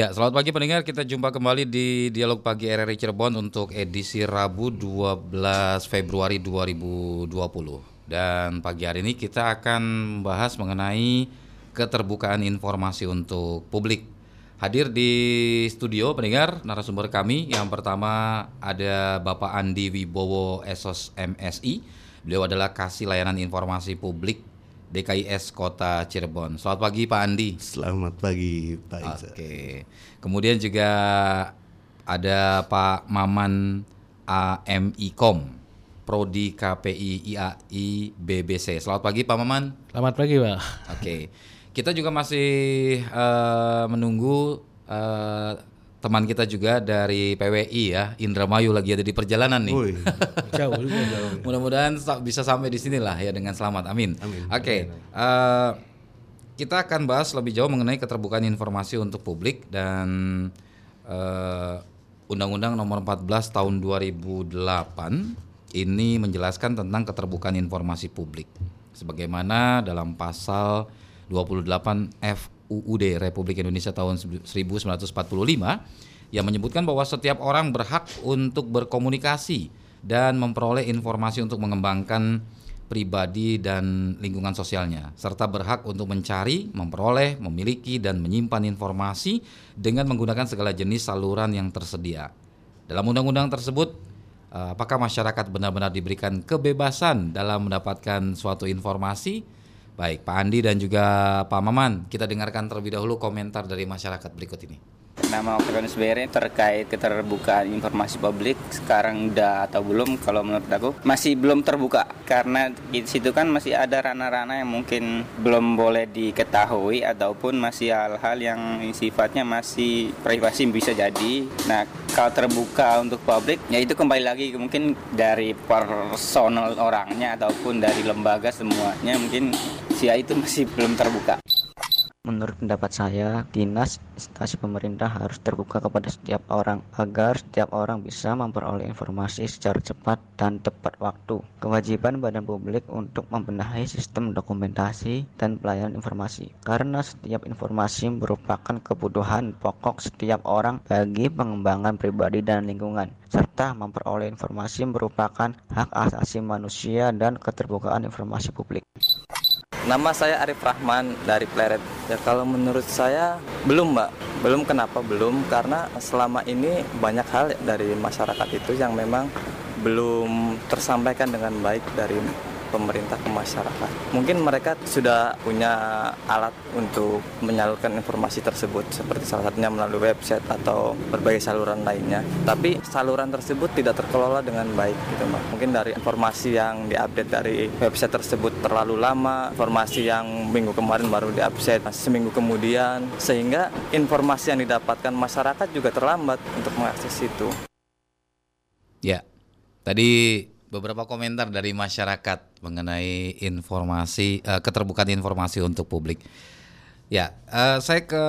Ya, selamat pagi pendengar. Kita jumpa kembali di Dialog Pagi RRI Cirebon untuk edisi Rabu 12 Februari 2020. Dan pagi hari ini kita akan membahas mengenai keterbukaan informasi untuk publik. Hadir di studio pendengar narasumber kami yang pertama ada Bapak Andi Wibowo Esos MSI. Beliau adalah kasih layanan informasi publik DKIS Kota Cirebon. Selamat pagi Pak Andi. Selamat pagi Pak Iza. Oke. Kemudian juga ada Pak Maman AMIKOM, Prodi KPI IAI BBC. Selamat pagi Pak Maman. Selamat pagi Pak. Oke. Kita juga masih uh, menunggu uh, teman kita juga dari PWI ya, Indramayu lagi ada di perjalanan nih. jauh Mudah-mudahan bisa sampai di sinilah ya dengan selamat. Amin. Amin. Oke. Okay. Uh, eh, kita akan bahas lebih jauh mengenai keterbukaan informasi untuk publik dan uh, Undang-Undang Nomor 14 Tahun 2008 ini menjelaskan tentang keterbukaan informasi publik. Sebagaimana dalam pasal 28 F UUD Republik Indonesia tahun 1945 yang menyebutkan bahwa setiap orang berhak untuk berkomunikasi dan memperoleh informasi untuk mengembangkan pribadi dan lingkungan sosialnya serta berhak untuk mencari, memperoleh, memiliki dan menyimpan informasi dengan menggunakan segala jenis saluran yang tersedia. Dalam undang-undang tersebut eh, apakah masyarakat benar-benar diberikan kebebasan dalam mendapatkan suatu informasi Baik, Pak Andi dan juga Pak Maman, kita dengarkan terlebih dahulu komentar dari masyarakat berikut ini. Nama Oktavianus BRI terkait keterbukaan informasi publik sekarang udah atau belum kalau menurut aku masih belum terbuka karena di situ kan masih ada ranah-ranah yang mungkin belum boleh diketahui ataupun masih hal-hal yang sifatnya masih privasi bisa jadi. Nah kalau terbuka untuk publik ya itu kembali lagi mungkin dari personal orangnya ataupun dari lembaga semuanya mungkin sia itu masih belum terbuka. Menurut pendapat saya, dinas instansi pemerintah harus terbuka kepada setiap orang agar setiap orang bisa memperoleh informasi secara cepat dan tepat waktu. Kewajiban badan publik untuk membenahi sistem dokumentasi dan pelayanan informasi karena setiap informasi merupakan kebutuhan pokok setiap orang bagi pengembangan pribadi dan lingkungan serta memperoleh informasi merupakan hak asasi manusia dan keterbukaan informasi publik. Nama saya Arif Rahman dari Pleret. Ya kalau menurut saya belum mbak, belum kenapa belum karena selama ini banyak hal dari masyarakat itu yang memang belum tersampaikan dengan baik dari pemerintah ke masyarakat. Mungkin mereka sudah punya alat untuk menyalurkan informasi tersebut seperti salah satunya melalui website atau berbagai saluran lainnya. Tapi saluran tersebut tidak terkelola dengan baik gitu Mbak. Mungkin dari informasi yang diupdate dari website tersebut terlalu lama, informasi yang minggu kemarin baru diupdate seminggu kemudian sehingga informasi yang didapatkan masyarakat juga terlambat untuk mengakses itu. Ya. Tadi beberapa komentar dari masyarakat mengenai informasi uh, keterbukaan informasi untuk publik. Ya, uh, saya ke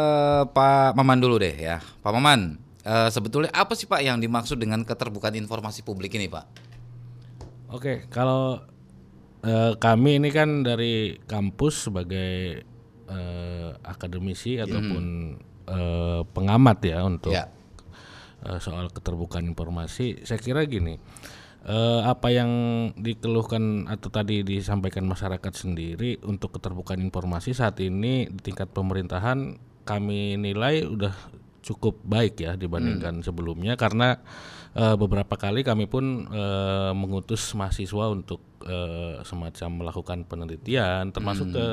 Pak Maman dulu deh ya, Pak Maman. Uh, sebetulnya apa sih Pak yang dimaksud dengan keterbukaan informasi publik ini Pak? Oke, kalau uh, kami ini kan dari kampus sebagai uh, akademisi hmm. ataupun uh, pengamat ya untuk ya. Uh, soal keterbukaan informasi, saya kira gini eh, apa yang dikeluhkan atau tadi disampaikan masyarakat sendiri untuk keterbukaan informasi saat ini di tingkat pemerintahan kami nilai udah cukup baik ya dibandingkan hmm. sebelumnya karena uh, beberapa kali kami pun uh, mengutus mahasiswa untuk uh, semacam melakukan penelitian termasuk hmm. ke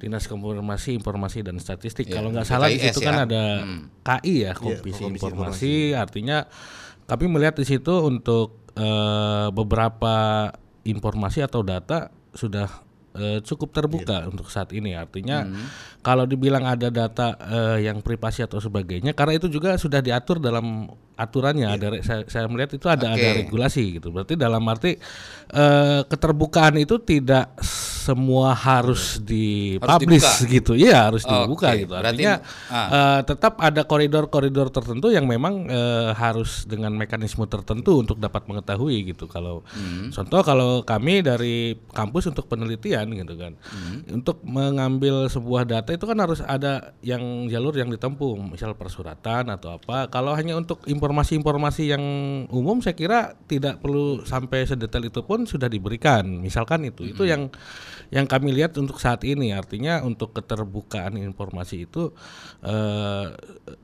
Dinas Konfirmasi Informasi dan Statistik ya, kalau nggak salah di situ kan ya. kan ada hmm. KI ya Komisi, ya, Komisi Informasi, Informasi artinya kami melihat di situ untuk uh, beberapa informasi atau data sudah uh, cukup terbuka yeah. untuk saat ini. Artinya mm. kalau dibilang ada data uh, yang privasi atau sebagainya, karena itu juga sudah diatur dalam aturannya. Yeah. Ada saya, saya melihat itu ada okay. ada regulasi gitu. Berarti dalam arti uh, keterbukaan itu tidak semua harus dipublish gitu. Iya, harus dibuka okay. gitu. Artinya Berarti, ah. uh, tetap ada koridor-koridor tertentu yang memang uh, harus dengan mekanisme tertentu untuk dapat mengetahui gitu. Kalau hmm. contoh kalau kami dari kampus untuk penelitian gitu kan. Hmm. Untuk mengambil sebuah data itu kan harus ada yang jalur yang ditempuh, misal persuratan atau apa. Kalau hanya untuk informasi-informasi yang umum saya kira tidak perlu sampai sedetail itu pun sudah diberikan. Misalkan itu. Hmm. Itu yang yang kami lihat untuk saat ini artinya untuk keterbukaan informasi itu uh,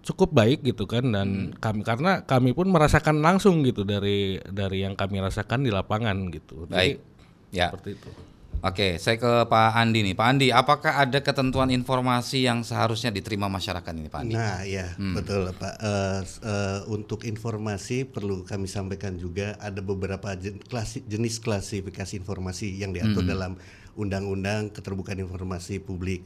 cukup baik gitu kan dan hmm. kami karena kami pun merasakan langsung gitu dari dari yang kami rasakan di lapangan gitu. Baik. Jadi, ya. Seperti itu. Oke, saya ke Pak Andi nih. Pak Andi, apakah ada ketentuan informasi yang seharusnya diterima masyarakat ini, Pak Andi? Nah, ya hmm. betul, Pak. Uh, uh, untuk informasi perlu kami sampaikan juga ada beberapa jen klasi jenis klasifikasi informasi yang diatur hmm. dalam Undang-Undang Keterbukaan Informasi Publik.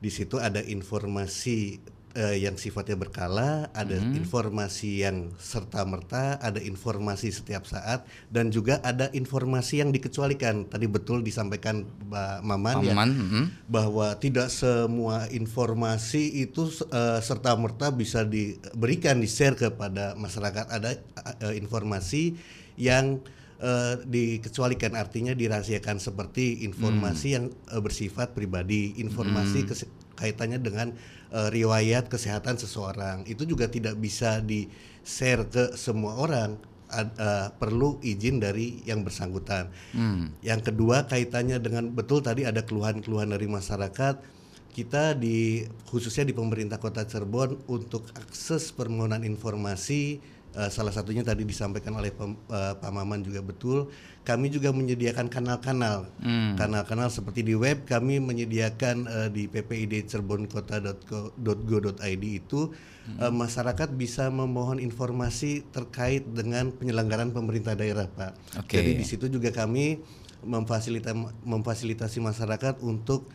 Di situ ada informasi uh, yang sifatnya berkala, ada hmm. informasi yang serta merta, ada informasi setiap saat, dan juga ada informasi yang dikecualikan. Tadi betul disampaikan Mbak Maman, ya, hmm. bahwa tidak semua informasi itu uh, serta merta bisa diberikan di share kepada masyarakat. Ada uh, informasi yang uh, dikecualikan artinya dirahasiakan seperti informasi hmm. yang uh, bersifat pribadi, informasi hmm. kaitannya dengan uh, riwayat kesehatan seseorang itu juga tidak bisa di share ke semua orang Ad, uh, perlu izin dari yang bersangkutan. Hmm. Yang kedua kaitannya dengan betul tadi ada keluhan-keluhan dari masyarakat kita di khususnya di pemerintah Kota Cirebon untuk akses permohonan informasi Uh, salah satunya tadi disampaikan oleh pem, uh, Pak Maman juga betul. Kami juga menyediakan kanal-kanal, hmm. kanal-kanal seperti di web kami menyediakan uh, di ppid cerbonkota.go.id itu hmm. uh, masyarakat bisa memohon informasi terkait dengan penyelenggaraan pemerintah daerah, Pak. Okay. Jadi di situ juga kami memfasilitasi memfasilitasi masyarakat untuk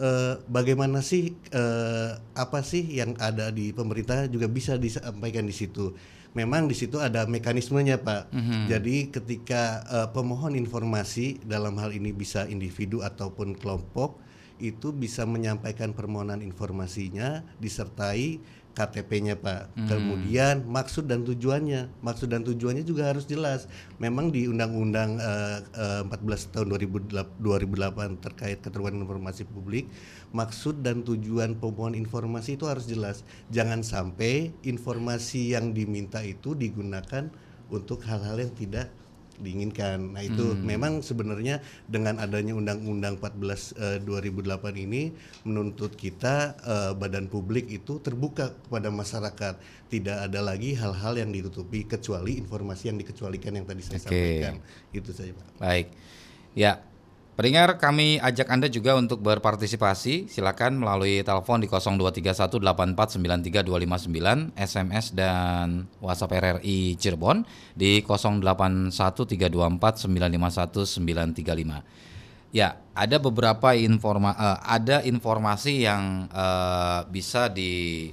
uh, bagaimana sih uh, apa sih yang ada di pemerintah juga bisa disampaikan di situ memang di situ ada mekanismenya Pak. Mm-hmm. Jadi ketika uh, pemohon informasi dalam hal ini bisa individu ataupun kelompok itu bisa menyampaikan permohonan informasinya disertai KTP-nya Pak. Hmm. Kemudian maksud dan tujuannya, maksud dan tujuannya juga harus jelas. Memang di Undang-Undang uh, uh, 14 tahun 2008, 2008 terkait keterbukaan informasi publik, maksud dan tujuan pemohon informasi itu harus jelas. Jangan sampai informasi yang diminta itu digunakan untuk hal-hal yang tidak diinginkan. Nah itu hmm. memang sebenarnya dengan adanya Undang-Undang 14 uh, 2008 ini menuntut kita uh, badan publik itu terbuka kepada masyarakat. Tidak ada lagi hal-hal yang ditutupi kecuali informasi yang dikecualikan yang tadi saya okay. sampaikan. Itu saja Pak. Baik. Ya, Pendengar, kami ajak Anda juga untuk berpartisipasi. Silakan melalui telepon di 02318493259, SMS dan WhatsApp RRI Cirebon di 081324951935. Ya, ada beberapa informa uh, ada informasi yang uh, bisa di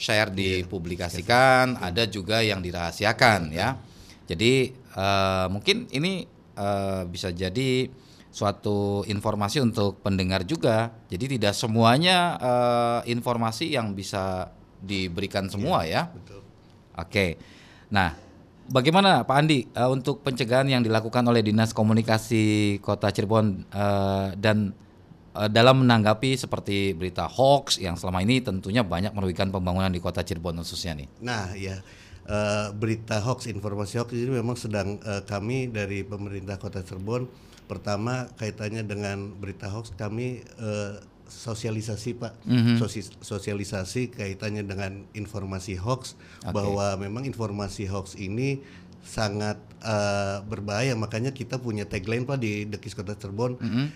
share iya, dipublikasikan, ada juga yang dirahasiakan ya. Jadi uh, mungkin ini uh, bisa jadi suatu informasi untuk pendengar juga. Jadi tidak semuanya uh, informasi yang bisa diberikan semua ya. ya. Betul. Oke. Nah, bagaimana Pak Andi uh, untuk pencegahan yang dilakukan oleh Dinas Komunikasi Kota Cirebon uh, dan uh, dalam menanggapi seperti berita hoax yang selama ini tentunya banyak merugikan pembangunan di Kota Cirebon khususnya nih. Nah, ya. Uh, berita hoax, informasi hoax ini memang sedang uh, kami dari pemerintah Kota Cirebon Pertama kaitannya dengan berita hoax kami uh, sosialisasi Pak, mm-hmm. sosialisasi kaitannya dengan informasi hoax okay. bahwa memang informasi hoax ini sangat uh, berbahaya makanya kita punya tagline Pak di Dekis Kota Cirebon. Mm-hmm.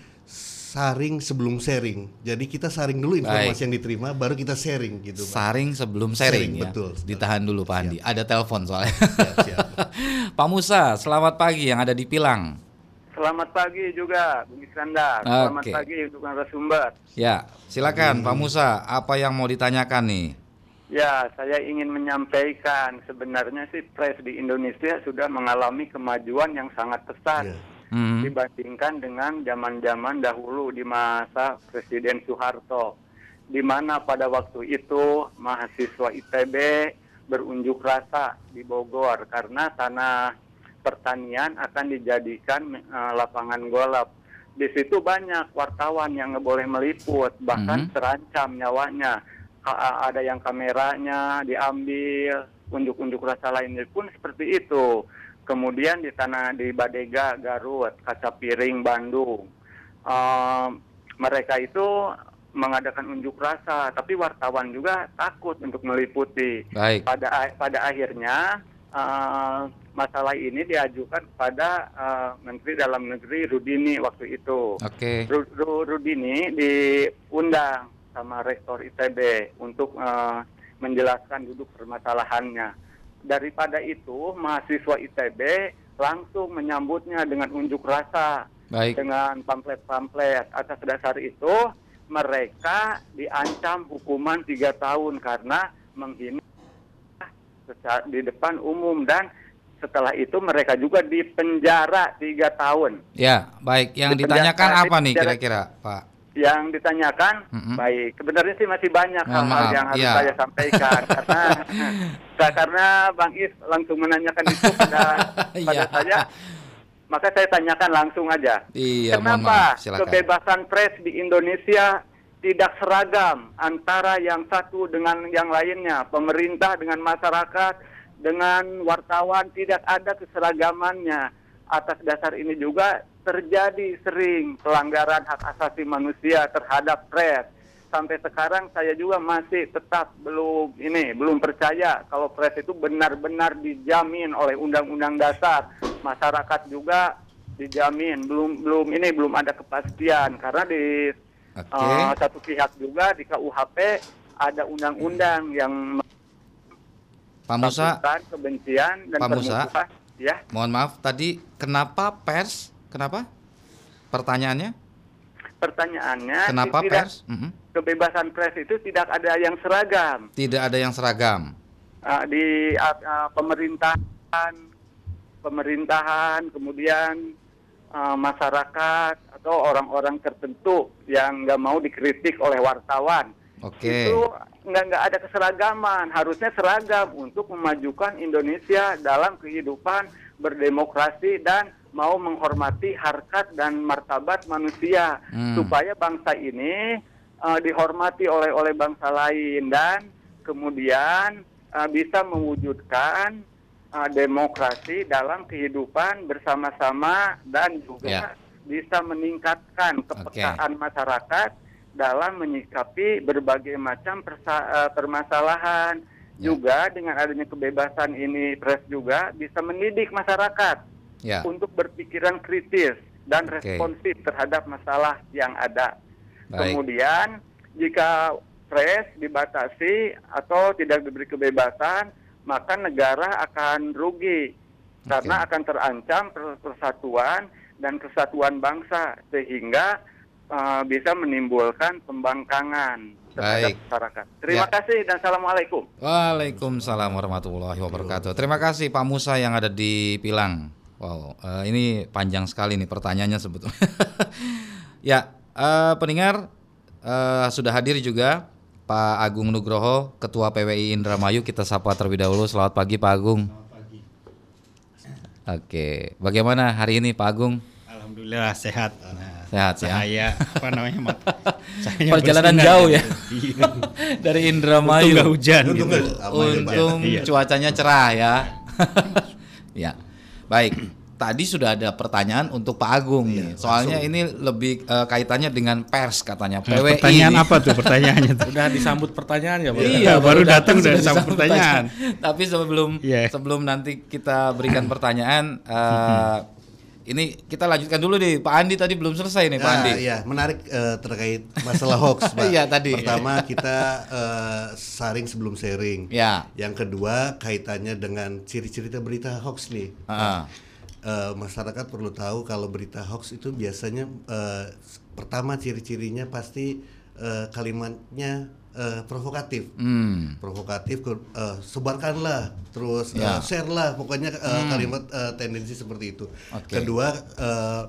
Saring sebelum sharing. Jadi kita saring dulu informasi Baik. yang diterima, baru kita sharing gitu. Pak. Saring sebelum sharing, sharing ya. Betul. Ditahan dulu Pak Andi. Ada telepon soalnya. Siap, siap. Pak Musa, selamat pagi yang ada di Pilang. Selamat pagi juga, Bung Iskandar. Okay. Selamat pagi untuk narasumber. Ya, silakan hmm. Pak Musa, apa yang mau ditanyakan nih? Ya, saya ingin menyampaikan sebenarnya sih pres di Indonesia sudah mengalami kemajuan yang sangat pesat. Yeah. hmm. dibandingkan dengan zaman-zaman dahulu di masa Presiden Soeharto, di mana pada waktu itu mahasiswa ITB berunjuk rasa di Bogor karena tanah pertanian akan dijadikan uh, lapangan golf. Di situ banyak wartawan yang nggak boleh meliput, bahkan -hmm. terancam nyawanya. Uh, ada yang kameranya diambil, unjuk-unjuk rasa lainnya pun seperti itu. Kemudian di tanah di Badega, Garut, Kaca Piring, Bandung, uh, mereka itu mengadakan unjuk rasa, tapi wartawan juga takut untuk meliputi. Baik. Pada pada akhirnya uh, masalah ini diajukan kepada uh, Menteri Dalam Negeri Rudini waktu itu. Oke. Okay. Rudini diundang sama Rektor ITB untuk uh, menjelaskan duduk permasalahannya. Daripada itu, mahasiswa ITB langsung menyambutnya dengan unjuk rasa, Baik. dengan pamflet-pamflet. Atas dasar itu, mereka diancam hukuman tiga tahun karena menghina di depan umum dan setelah itu mereka juga dipenjara tiga tahun. Ya, baik. Yang ditanyakan apa nih kira-kira, Pak? Yang ditanyakan, mm -hmm. baik. Sebenarnya sih masih banyak hal-hal yang harus ya. saya sampaikan karena karena Bang Is langsung menanyakan itu pada pada ya. saya maka saya tanyakan langsung aja. Iya, Kenapa kebebasan pers di Indonesia tidak seragam antara yang satu dengan yang lainnya, pemerintah dengan masyarakat, dengan wartawan tidak ada keseragamannya. Atas dasar ini juga terjadi sering pelanggaran hak asasi manusia terhadap pres. Sampai sekarang saya juga masih tetap belum ini belum percaya kalau pres itu benar-benar dijamin oleh undang-undang dasar masyarakat juga dijamin belum belum ini belum ada kepastian karena di okay. uh, satu pihak juga di KUHP ada undang-undang yang Pak Musa kebencian dan Pak Musa, ya. Mohon maaf tadi kenapa pers? Kenapa? Pertanyaannya? Pertanyaannya kenapa tidak, pers? Mm -hmm. Kebebasan pers itu tidak ada yang seragam. Tidak ada yang seragam. Uh, di uh, pemerintahan pemerintahan, kemudian uh, masyarakat atau orang-orang tertentu yang nggak mau dikritik oleh wartawan. Oke. Okay. Itu nggak nggak ada keseragaman. Harusnya seragam untuk memajukan Indonesia dalam kehidupan berdemokrasi dan mau menghormati harkat dan martabat manusia hmm. supaya bangsa ini uh, dihormati oleh oleh bangsa lain dan kemudian uh, bisa mewujudkan uh, demokrasi dalam kehidupan bersama-sama dan juga yeah. bisa meningkatkan kepekaan okay. masyarakat dalam menyikapi berbagai macam persa uh, permasalahan. Yeah. Juga dengan adanya kebebasan ini pres juga bisa mendidik masyarakat yeah. untuk berpikiran kritis dan okay. responsif terhadap masalah yang ada. Baik. Kemudian jika pres dibatasi atau tidak diberi kebebasan, maka negara akan rugi okay. karena akan terancam persatuan dan kesatuan bangsa sehingga uh, bisa menimbulkan pembangkangan terhadap Baik. masyarakat. Terima ya. kasih dan assalamualaikum. Waalaikumsalam warahmatullahi wabarakatuh. Terima kasih Pak Musa yang ada di Pilang. Wow, uh, ini panjang sekali nih pertanyaannya sebetulnya. ya, uh, pendengar uh, sudah hadir juga Pak Agung Nugroho, Ketua PWI Indramayu. Kita sapa terlebih dahulu. Selamat pagi Pak Agung. Selamat pagi. Oke, bagaimana hari ini Pak Agung? Alhamdulillah sehat. Nah, sehat ya. Saya apa namanya? saya Perjalanan jauh ya. Iya. Dari Indramayu. Untung hujan. Untung, gitu. Untung iya. cuacanya cerah ya. ya. Baik tadi sudah ada pertanyaan untuk Pak Agung iya, nih. Soalnya langsung. ini lebih uh, kaitannya dengan pers katanya. Nah, PWI. Pertanyaan apa tuh pertanyaannya? Sudah disambut pertanyaan ya, Pak? Iya, baru, datang sudah disambut pertanyaan. pertanyaan. Tapi sebelum yeah. sebelum nanti kita berikan pertanyaan uh, ini kita lanjutkan dulu nih Pak Andi tadi belum selesai nih Pak nah, Andi. Iya, menarik uh, terkait masalah hoax, Pak. Iya tadi. Pertama kita uh, saring sebelum sharing. Ya. Yang kedua kaitannya dengan ciri-ciri berita hoax nih. Uh -huh uh, masyarakat perlu tahu kalau berita hoax itu biasanya uh, pertama ciri-cirinya pasti uh, kalimatnya uh, provokatif, Hmm. provokatif, uh, sebarkanlah, terus Ya. uh, share lah, pokoknya uh, Hmm. kalimat uh, tendensi seperti itu. Oke. Kedua, uh,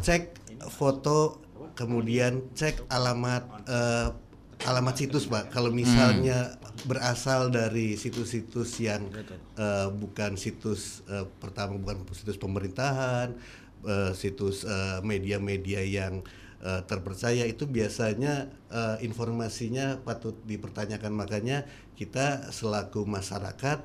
cek foto, kemudian cek alamat uh, alamat situs pak. Kalau misalnya berasal dari situs-situs yang uh, bukan situs uh, pertama bukan situs pemerintahan, uh, situs uh, media-media yang uh, terpercaya itu biasanya uh, informasinya patut dipertanyakan. Makanya kita selaku masyarakat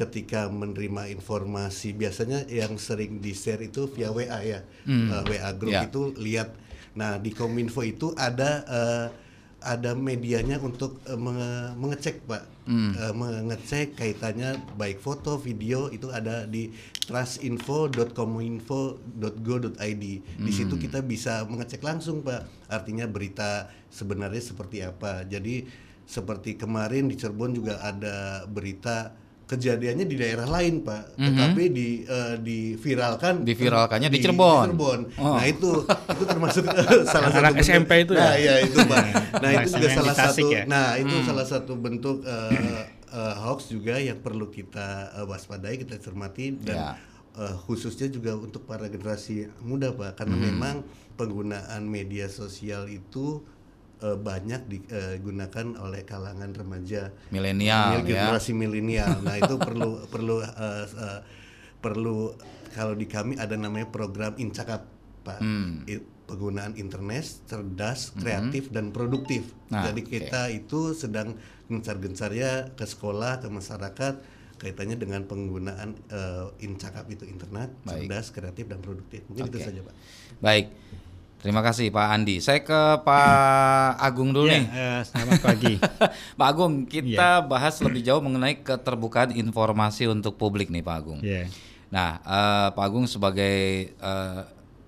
ketika menerima informasi biasanya yang sering di share itu via WA ya. Uh, WA group Ya. itu lihat. Nah di kominfo itu ada uh, ada medianya untuk uh, menge- mengecek pak Uh, mengecek kaitannya baik foto video itu ada di trustinfo.kominfo.go.id di situ kita bisa mengecek langsung pak. Artinya berita sebenarnya seperti apa. Jadi seperti kemarin di Cirebon juga ada berita kejadiannya di daerah lain pak tetapi di eh, diviralkan Diviralkannya di Cirebon. Oh. nah itu itu termasuk eh, salah satu bentuk- SMP itu ya? nah ya itu pak nah itu juga salah di satu ya? nah itu salah satu bentuk eh, eh, hoax juga yang perlu kita eh, waspadai kita cermati dan Ya. eh, khususnya juga untuk para generasi muda pak karena memang penggunaan media sosial itu eh, banyak digunakan oleh kalangan remaja Milenial, Mil- ya. generasi milenial nah itu perlu perlu eh, eh, perlu kalau di kami ada namanya program incakap pak Hmm. Penggunaan internet cerdas kreatif dan produktif Nah, jadi kita itu sedang gencar-gencarnya ke sekolah ke masyarakat kaitannya dengan penggunaan eh, incakap itu internet Baik. cerdas kreatif dan produktif mungkin itu Oke. saja pak Baik. Terima kasih Pak Andi. Saya ke Pak Agung dulu Ya, nih. eh, selamat pagi. Pak Agung, kita Iya. bahas lebih jauh mengenai keterbukaan informasi untuk publik nih Pak Agung. Ya. Nah, eh, Pak Agung sebagai eh,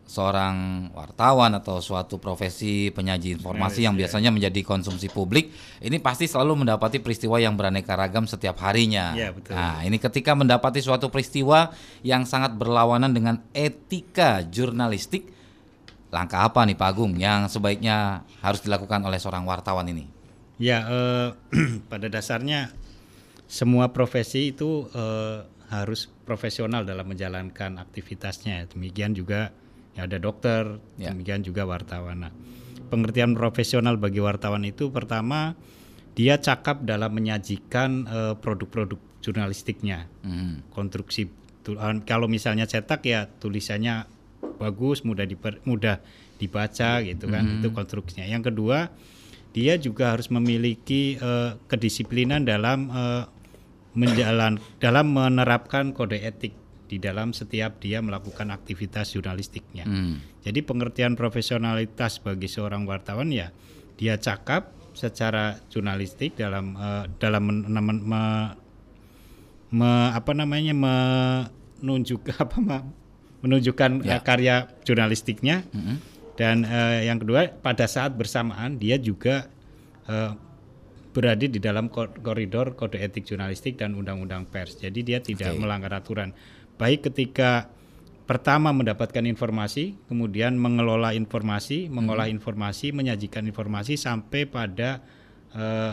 seorang wartawan atau suatu profesi penyaji informasi yang biasanya menjadi konsumsi publik, ini pasti selalu mendapati peristiwa yang beraneka ragam setiap harinya. Iya, betul. Nah, ini ketika mendapati suatu peristiwa yang sangat berlawanan dengan etika jurnalistik, langkah apa nih Pak Agung yang sebaiknya harus dilakukan oleh seorang wartawan ini? Ya, eh, pada dasarnya semua profesi itu eh, harus profesional dalam menjalankan aktivitasnya. Demikian juga ya ada dokter, Ya. demikian juga wartawan. Nah, pengertian profesional bagi wartawan itu pertama dia cakap dalam menyajikan eh, produk-produk jurnalistiknya. Hmm. konstruksi eh, kalau misalnya cetak ya tulisannya bagus mudah diper- mudah dibaca gitu kan itu konstruksinya. Yang kedua dia juga harus memiliki eh, kedisiplinan dalam eh, menjalan dalam menerapkan kode etik di dalam setiap dia melakukan aktivitas jurnalistiknya. Hmm. jadi pengertian profesionalitas bagi seorang wartawan ya dia cakap secara jurnalistik dalam eh, dalam men- men- me- me- apa namanya menunjuk apa menunjukkan Ya. eh, karya jurnalistiknya Mm-mm. dan eh, yang kedua pada saat bersamaan dia juga eh, berada di dalam ko- koridor kode etik jurnalistik dan undang-undang pers jadi dia tidak Oke. melanggar aturan baik ketika pertama mendapatkan informasi kemudian mengelola informasi mengolah informasi menyajikan informasi sampai pada eh,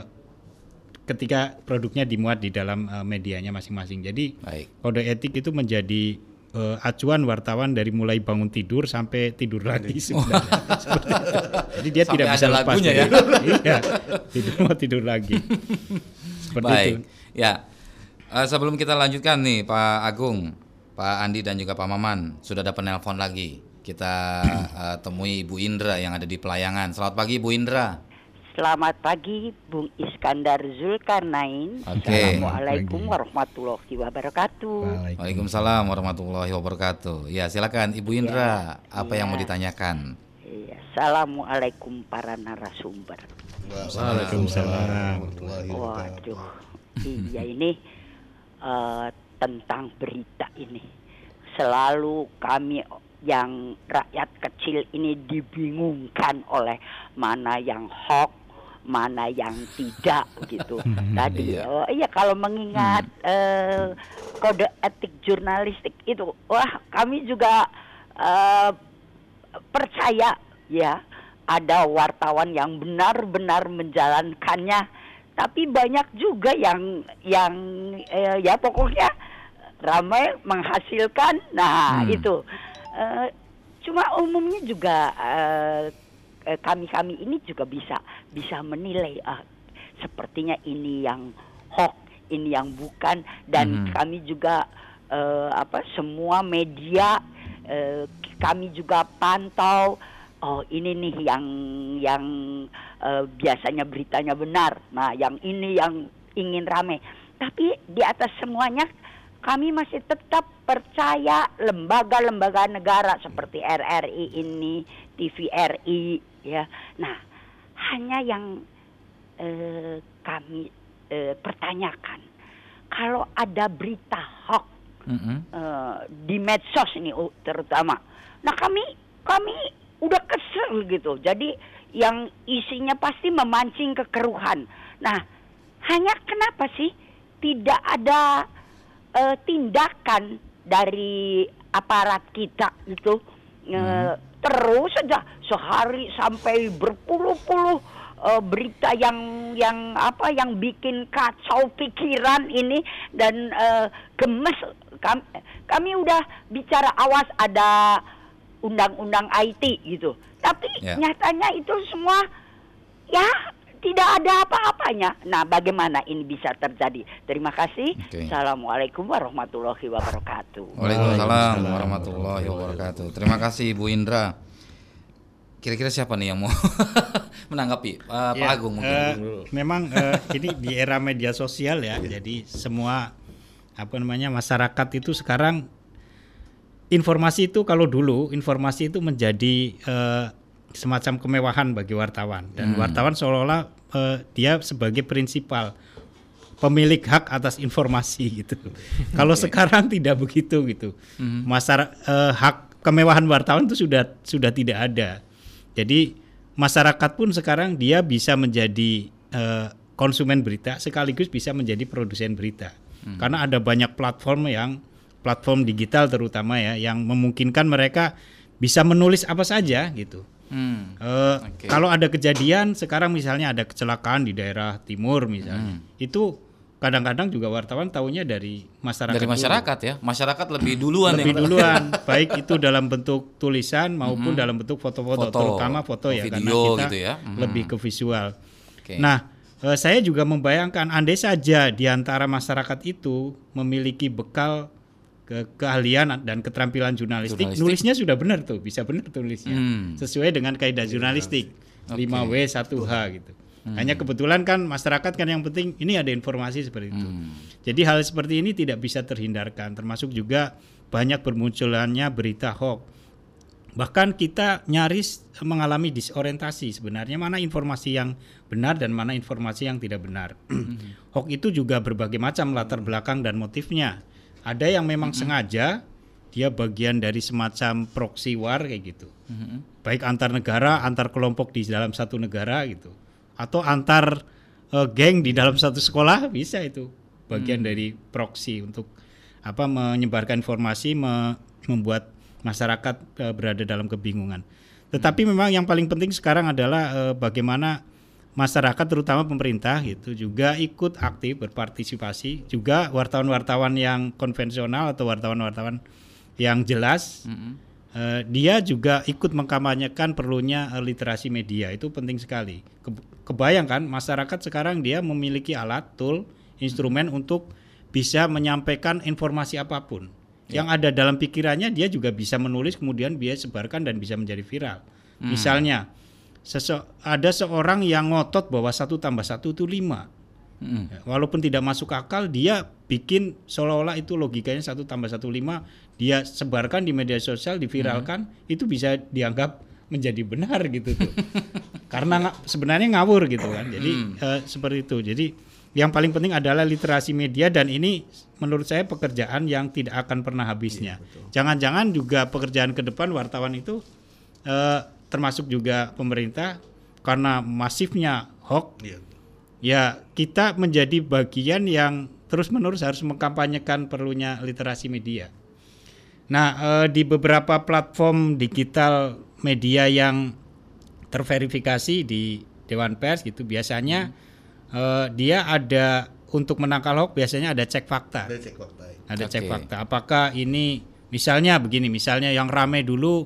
ketika produknya dimuat di dalam eh, medianya masing-masing. Jadi Baik. kode etik itu menjadi eh, acuan wartawan dari mulai bangun tidur sampai tidur lagi sebenarnya. Seperti itu. Jadi dia Sampai tidak bisa lepas lagunya ya. iya, tidur mau tidur lagi. Seperti Baik. itu. Ya. Eh, sebelum kita lanjutkan nih Pak Agung, Pak Andi dan juga Pak Maman sudah ada penelpon lagi. Kita eh, temui Ibu Indra yang ada di Pelayangan. Selamat pagi Ibu Indra. Selamat pagi Bung Iskandar Zulkarnain. Oke. Assalamualaikum warahmatullahi wabarakatuh. Waalaikumsalam warahmatullahi wabarakatuh. Ya, silakan Ibu Indra, apa yang mau ditanyakan? Iya, Assalamualaikum para narasumber. Waalaikumsalam. Waduh, iya ini eh, tentang berita ini. Selalu kami yang rakyat kecil ini dibingungkan oleh mana yang hoax, mana yang tidak gitu. Tadi, Iya. oh iya kalau mengingat eh, kode etik jurnalistik itu, wah kami juga eh, percaya ya ada wartawan yang benar-benar menjalankannya tapi banyak juga yang yang eh, ya pokoknya ramai menghasilkan nah hmm. itu uh, cuma umumnya juga uh, kami-kami ini juga bisa bisa menilai uh, sepertinya ini yang hoax ini yang bukan dan hmm. kami juga uh, apa semua media uh, kami juga pantau oh ini nih yang yang uh, biasanya beritanya benar. Nah, yang ini yang ingin rame. Tapi di atas semuanya kami masih tetap percaya lembaga-lembaga negara seperti RRI ini, TVRI ya. Nah, hanya yang uh, kami uh, pertanyakan kalau ada berita hoax mm -hmm. uh, di medsos ini terutama. Nah, kami kami udah kesel gitu. Jadi yang isinya pasti memancing kekeruhan. Nah, hanya kenapa sih tidak ada uh, tindakan dari aparat kita gitu? Uh, terus saja sehari sampai berpuluh-puluh uh, berita yang yang apa yang bikin kacau pikiran ini dan uh, gemes kami, kami udah bicara awas ada undang-undang IT gitu. Tapi yeah. nyatanya itu semua ya tidak ada apa-apanya. Nah, bagaimana ini bisa terjadi? Terima kasih. Okay. Assalamualaikum warahmatullahi wabarakatuh. Waalaikumsalam warahmatullahi wabarakatuh. Terima kasih Bu Indra. Kira-kira siapa nih yang mau menanggapi uh, ya, Pak Agung mungkin? Uh, memang uh, ini di era media sosial ya, yeah. jadi semua apa namanya masyarakat itu sekarang informasi itu kalau dulu informasi itu menjadi uh, semacam kemewahan bagi wartawan dan hmm. wartawan seolah-olah uh, dia sebagai prinsipal pemilik hak atas informasi gitu. kalau sekarang tidak begitu gitu. Hmm. Masyarakat uh, hak kemewahan wartawan itu sudah sudah tidak ada. Jadi masyarakat pun sekarang dia bisa menjadi uh, konsumen berita sekaligus bisa menjadi produsen berita. Hmm. Karena ada banyak platform yang platform digital terutama ya yang memungkinkan mereka bisa menulis apa saja gitu. Hmm. Uh, okay. Kalau ada kejadian sekarang misalnya ada kecelakaan di daerah timur misalnya, hmm. itu kadang-kadang juga wartawan tahunya dari masyarakat. Dari masyarakat dulu. ya, masyarakat lebih duluan. lebih yang duluan, baik itu dalam bentuk tulisan maupun hmm. dalam bentuk foto-foto, terutama foto ya, karena kita gitu ya. Hmm. lebih ke visual. Okay. Nah, uh, saya juga membayangkan andai saja di antara masyarakat itu memiliki bekal ke keahlian dan keterampilan jurnalistik, jurnalistik, nulisnya sudah benar tuh, bisa benar tulisnya. Hmm. Sesuai dengan kaidah jurnalistik. Okay. 5W 1H gitu. Hmm. Hanya kebetulan kan masyarakat kan yang penting ini ada informasi seperti itu. Hmm. Jadi hal seperti ini tidak bisa terhindarkan termasuk juga banyak bermunculannya berita hoax. Bahkan kita nyaris mengalami disorientasi sebenarnya mana informasi yang benar dan mana informasi yang tidak benar. Hmm. hoax itu juga berbagai macam latar belakang dan motifnya. Ada yang memang mm-hmm. sengaja dia bagian dari semacam proxy war kayak gitu. Mm-hmm. Baik antar negara, antar kelompok di dalam satu negara gitu. Atau antar uh, geng di dalam satu sekolah bisa itu bagian mm. dari proxy untuk apa menyebarkan informasi me, membuat masyarakat uh, berada dalam kebingungan. Tetapi mm. memang yang paling penting sekarang adalah uh, bagaimana masyarakat terutama pemerintah itu juga ikut aktif berpartisipasi juga wartawan-wartawan yang konvensional atau wartawan-wartawan yang jelas mm -hmm. uh, dia juga ikut mengkampanyekan perlunya uh, literasi media itu penting sekali Ke kebayangkan masyarakat sekarang dia memiliki alat tool instrumen mm -hmm. untuk bisa menyampaikan informasi apa pun yeah. yang ada dalam pikirannya dia juga bisa menulis kemudian dia sebarkan dan bisa menjadi viral mm. misalnya Sese ada seorang yang ngotot bahwa satu tambah satu itu lima. Hmm. Ya, walaupun tidak masuk akal, dia bikin seolah-olah itu logikanya satu tambah satu lima, dia sebarkan di media sosial, diviralkan, hmm. itu bisa dianggap menjadi benar gitu tuh. Karena sebenarnya ngawur gitu kan. Jadi hmm. uh, seperti itu. Jadi yang paling penting adalah literasi media dan ini menurut saya pekerjaan yang tidak akan pernah habisnya. Iya, Jangan-jangan juga pekerjaan ke depan wartawan itu uh, termasuk juga pemerintah karena masifnya hoax ya. ya kita menjadi bagian yang terus-menerus harus mengkampanyekan perlunya literasi media. Nah, eh, di beberapa platform digital media yang terverifikasi di Dewan Pers gitu biasanya hmm. uh, dia ada untuk menangkal hoax biasanya ada cek fakta. Ada cek fakta. Ya. Ada okay. cek fakta. Apakah ini misalnya begini, misalnya yang ramai dulu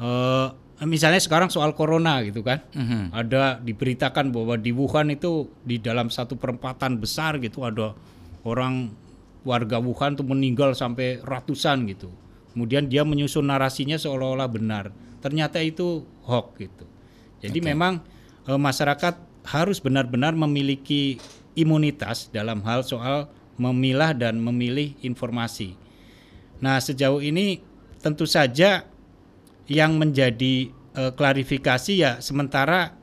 uh, misalnya sekarang soal corona gitu kan. Mm-hmm. Ada diberitakan bahwa di Wuhan itu di dalam satu perempatan besar gitu ada orang warga Wuhan tuh meninggal sampai ratusan gitu. Kemudian dia menyusun narasinya seolah-olah benar. Ternyata itu hoax gitu. Jadi okay. memang e, masyarakat harus benar-benar memiliki imunitas dalam hal soal memilah dan memilih informasi. Nah, sejauh ini tentu saja yang menjadi e, klarifikasi ya sementara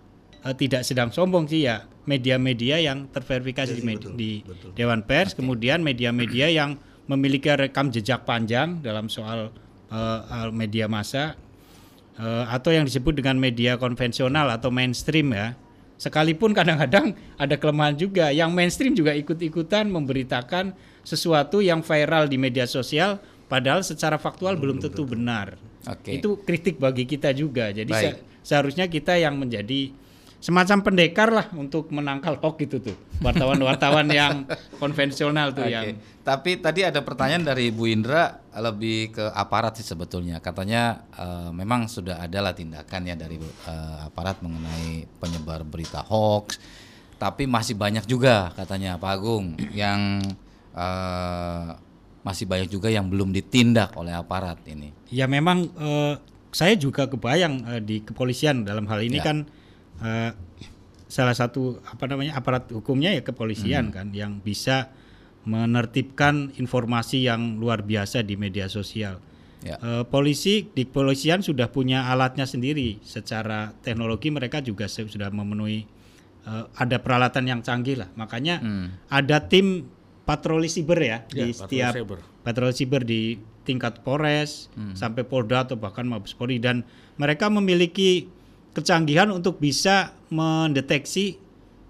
e, tidak sedang sombong sih ya media-media yang terverifikasi Jadi, di, betul, di betul. Dewan Pers, kemudian media-media yang memiliki rekam jejak panjang dalam soal uh, media massa uh, atau yang disebut dengan media konvensional atau mainstream ya sekalipun kadang-kadang ada kelemahan juga yang mainstream juga ikut-ikutan memberitakan sesuatu yang viral di media sosial padahal secara faktual hmm, belum tentu betul. benar. Okay. Itu kritik bagi kita juga. Jadi se seharusnya kita yang menjadi semacam pendekar lah untuk menangkal hoax itu tuh wartawan-wartawan yang konvensional tuh okay. yang tapi tadi ada pertanyaan dari Bu Indra lebih ke aparat sih sebetulnya katanya uh, memang sudah ada lah tindakan ya dari uh, aparat mengenai penyebar berita hoax tapi masih banyak juga katanya Pak Agung yang uh, masih banyak juga yang belum ditindak oleh aparat ini ya memang uh, saya juga kebayang uh, di kepolisian dalam hal ini ya. kan uh, salah satu apa namanya aparat hukumnya ya kepolisian hmm. kan yang bisa menertibkan informasi yang luar biasa di media sosial. Ya. Uh, polisi di kepolisian sudah punya alatnya sendiri. Secara teknologi mereka juga sudah memenuhi uh, ada peralatan yang canggih lah. Makanya hmm. ada tim patroli siber ya, ya di setiap patroli siber di tingkat Polres hmm. sampai Polda atau bahkan Mabes Polri dan mereka memiliki kecanggihan untuk bisa mendeteksi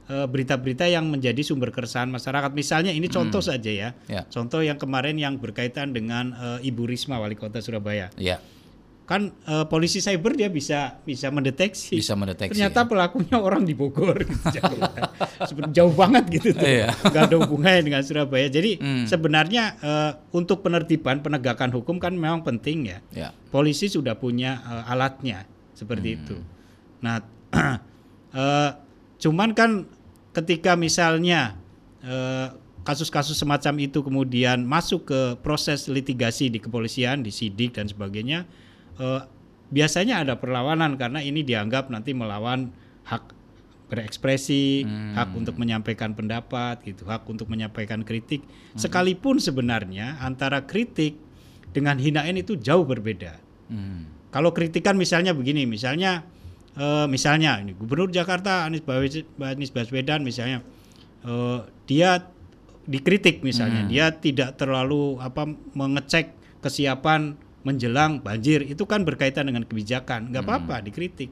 eh, berita-berita uh, yang menjadi sumber keresahan masyarakat. Misalnya ini contoh hmm. saja ya. ya. Contoh yang kemarin yang berkaitan dengan uh, Ibu Risma wali kota Surabaya. Ya. Kan uh, polisi cyber dia bisa bisa mendeteksi. Bisa mendeteksi. Ternyata ya. pelakunya orang di Bogor gitu. jauh, banget gitu tuh. Iya. Gak ada hubungannya dengan Surabaya. Jadi hmm. sebenarnya uh, untuk penertiban penegakan hukum kan memang penting ya. ya. Polisi sudah punya uh, alatnya seperti hmm. itu. Nah, uh, cuman kan ketika misalnya uh, kasus-kasus semacam itu kemudian masuk ke proses litigasi di kepolisian, di sidik dan sebagainya, uh, biasanya ada perlawanan karena ini dianggap nanti melawan hak berekspresi, hmm. hak untuk menyampaikan pendapat, gitu, hak untuk menyampaikan kritik. Hmm. Sekalipun sebenarnya antara kritik dengan hinaan itu jauh berbeda. Hmm. Kalau kritikan misalnya begini, misalnya uh, misalnya ini Gubernur Jakarta Anies Anies Baswedan misalnya uh, dia dikritik misalnya hmm. dia tidak terlalu apa mengecek kesiapan menjelang banjir itu kan berkaitan dengan kebijakan nggak hmm. apa-apa dikritik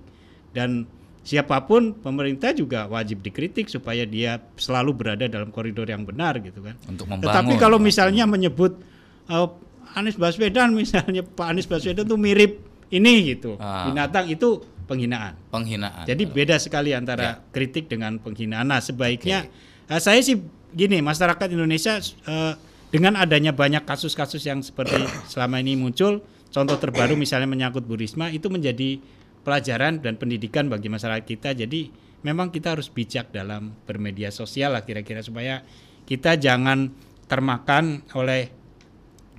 dan siapa pun pemerintah juga wajib dikritik supaya dia selalu berada dalam koridor yang benar gitu kan. Untuk membangun. Tetapi kalau misalnya menyebut uh, Anies Baswedan misalnya Pak Anies Baswedan tuh mirip ini gitu ah. binatang itu penghinaan. Penghinaan. Jadi beda sekali antara ya. kritik dengan penghinaan. Nah, sebaiknya okay. uh, saya sih gini, masyarakat Indonesia uh, dengan adanya banyak kasus-kasus yang seperti selama ini muncul, contoh terbaru misalnya menyangkut Bu Risma itu menjadi pelajaran dan pendidikan bagi masyarakat kita. Jadi memang kita harus bijak dalam bermedia sosial lah kira-kira supaya kita jangan termakan oleh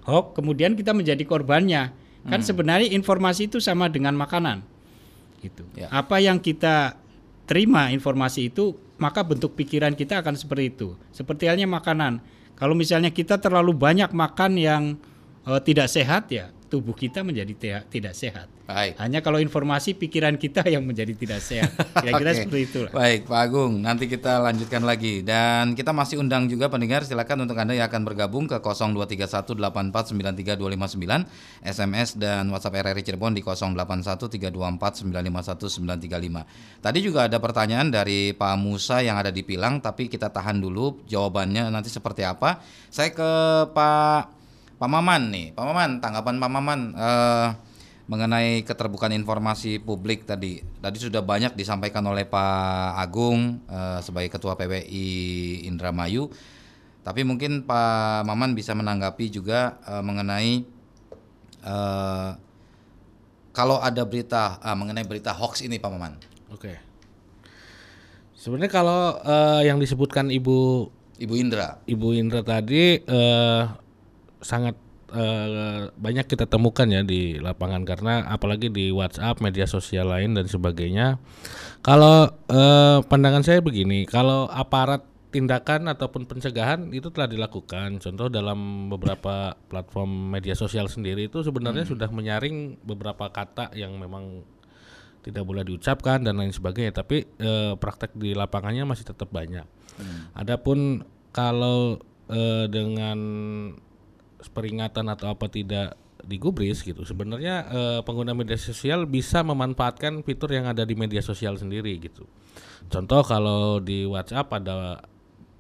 hoax kemudian kita menjadi korbannya. Kan hmm. sebenarnya informasi itu sama dengan makanan gitu. Ya. Apa yang kita terima informasi itu, maka bentuk pikiran kita akan seperti itu. Seperti halnya makanan. Kalau misalnya kita terlalu banyak makan yang uh, tidak sehat ya, tubuh kita menjadi tidak sehat. Baik. Hanya kalau informasi pikiran kita yang menjadi tidak sehat. Kira-kira okay. seperti itu. Baik, Pak Agung. Nanti kita lanjutkan lagi dan kita masih undang juga pendengar silakan untuk Anda yang akan bergabung ke 02318493259 SMS dan WhatsApp RRI Cirebon di 081324951935. Tadi juga ada pertanyaan dari Pak Musa yang ada di Pilang tapi kita tahan dulu jawabannya nanti seperti apa. Saya ke Pak Pak Maman nih. Pak Maman, tanggapan Pak Maman uh, mengenai keterbukaan informasi publik tadi. Tadi sudah banyak disampaikan oleh Pak Agung uh, sebagai Ketua PWI Indramayu. Tapi mungkin Pak Maman bisa menanggapi juga uh, mengenai uh, kalau ada berita uh, mengenai berita hoax ini Pak Maman. Oke. Sebenarnya kalau uh, yang disebutkan Ibu Ibu Indra, Ibu Indra tadi uh, sangat uh, banyak kita temukan ya di lapangan karena apalagi di WhatsApp, media sosial lain dan sebagainya. Kalau uh, pandangan saya begini, kalau aparat tindakan ataupun pencegahan itu telah dilakukan. Contoh dalam beberapa platform media sosial sendiri itu sebenarnya hmm. sudah menyaring beberapa kata yang memang tidak boleh diucapkan dan lain sebagainya. Tapi e, praktek di lapangannya masih tetap banyak. Hmm. Adapun kalau e, dengan peringatan atau apa tidak digubris gitu. Sebenarnya eh, pengguna media sosial bisa memanfaatkan fitur yang ada di media sosial sendiri gitu. Contoh kalau di WhatsApp ada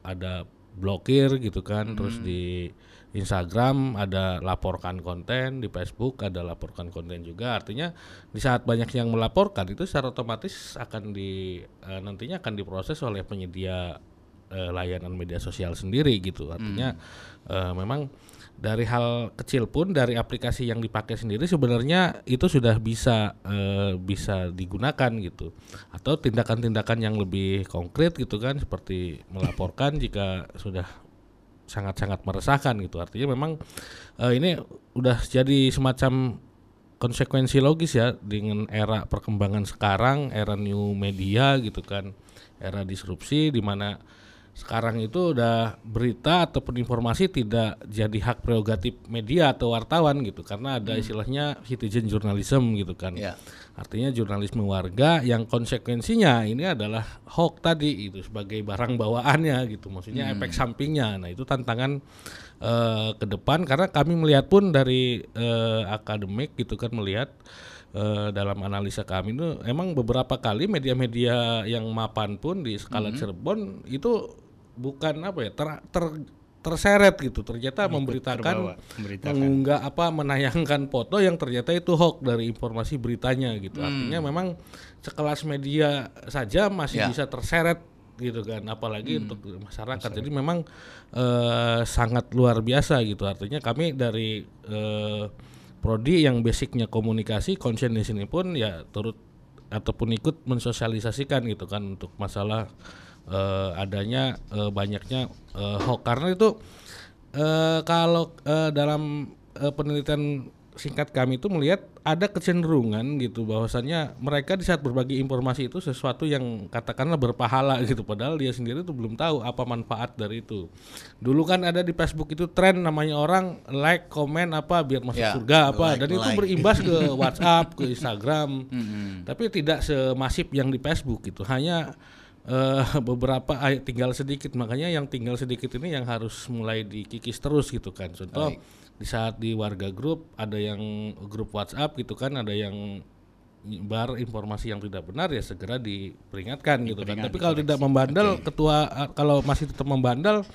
ada blokir gitu kan, hmm. terus di Instagram ada laporkan konten, di Facebook ada laporkan konten juga. Artinya di saat banyak yang melaporkan itu secara otomatis akan di eh, nantinya akan diproses oleh penyedia eh, layanan media sosial sendiri gitu. Artinya hmm. eh, memang dari hal kecil pun dari aplikasi yang dipakai sendiri sebenarnya itu sudah bisa e, bisa digunakan gitu. Atau tindakan-tindakan yang lebih konkret gitu kan seperti melaporkan jika sudah sangat-sangat meresahkan gitu. Artinya memang e, ini udah jadi semacam konsekuensi logis ya dengan era perkembangan sekarang era new media gitu kan. Era disrupsi di mana sekarang itu udah berita ataupun informasi tidak jadi hak prerogatif media atau wartawan gitu karena ada hmm. istilahnya citizen journalism gitu kan yeah. artinya jurnalisme warga yang konsekuensinya ini adalah hoax tadi itu sebagai barang bawaannya gitu maksudnya hmm. efek sampingnya nah itu tantangan uh, ke depan karena kami melihat pun dari uh, akademik gitu kan melihat uh, dalam analisa kami itu emang beberapa kali media-media yang mapan pun di skala -hmm. Cirebon itu bukan apa ya ter, ter terseret gitu ternyata Ikut memberitakan mengunggah apa menayangkan foto yang ternyata itu hoax dari informasi beritanya gitu hmm. artinya memang sekelas media saja masih ya. bisa terseret gitu kan apalagi hmm. untuk masyarakat. masyarakat jadi memang uh, sangat luar biasa gitu artinya kami dari uh, prodi yang basicnya komunikasi konsen di sini pun ya turut ataupun ikut mensosialisasikan gitu kan untuk masalah uh, adanya uh, banyaknya uh, hoax karena itu uh, kalau uh, dalam uh, penelitian singkat kami itu melihat ada kecenderungan gitu bahwasannya mereka di saat berbagi informasi itu sesuatu yang katakanlah berpahala gitu padahal dia sendiri tuh belum tahu apa manfaat dari itu. Dulu kan ada di Facebook itu tren namanya orang like, komen apa biar masuk yeah, surga apa like, dan like. itu berimbas ke WhatsApp, ke Instagram. Mm -hmm. Tapi tidak semasif yang di Facebook gitu. Hanya uh, beberapa ay, tinggal sedikit makanya yang tinggal sedikit ini yang harus mulai dikikis terus gitu kan contoh Baik. di saat di warga grup ada yang grup WhatsApp gitu kan ada yang bar informasi yang tidak benar ya segera diperingatkan gitu kan tapi kalau tidak membandel okay. ketua eh, kalau masih tetap membandel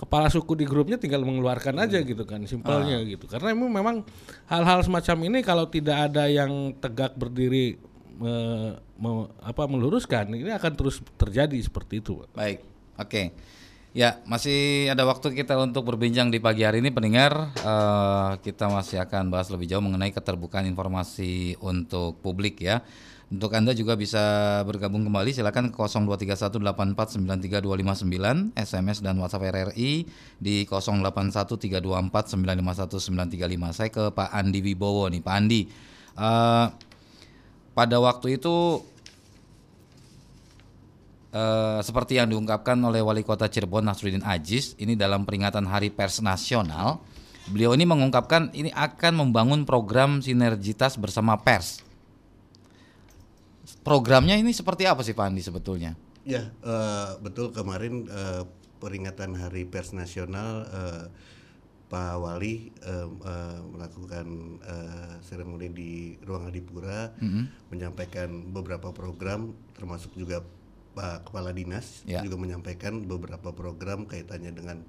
kepala suku di grupnya tinggal mengeluarkan hmm. aja gitu kan simpelnya ah. gitu karena memang hal-hal semacam ini kalau tidak ada yang tegak berdiri me, apa meluruskan ini akan terus terjadi seperti itu. Baik, oke. Okay. Ya, masih ada waktu kita untuk berbincang di pagi hari ini pendengar. Uh, kita masih akan bahas lebih jauh mengenai keterbukaan informasi untuk publik ya. Untuk Anda juga bisa bergabung kembali silakan ke 0231849329 SMS dan WhatsApp RRI di 081324951935. Saya ke Pak Andi Wibowo nih, Pak Andi. Uh, pada waktu itu uh, seperti yang diungkapkan oleh Wali Kota Cirebon Nasruddin Ajis ini dalam peringatan Hari Pers Nasional, beliau ini mengungkapkan ini akan membangun program sinergitas bersama pers. Programnya ini seperti apa sih Pak Andi sebetulnya? Ya, uh, betul kemarin uh, peringatan Hari Pers Nasional uh, Pak Wali uh, uh, melakukan uh, seremoni di ruang Adipura, mm -hmm. menyampaikan beberapa program, termasuk juga Pak Kepala Dinas yeah. juga menyampaikan beberapa program kaitannya dengan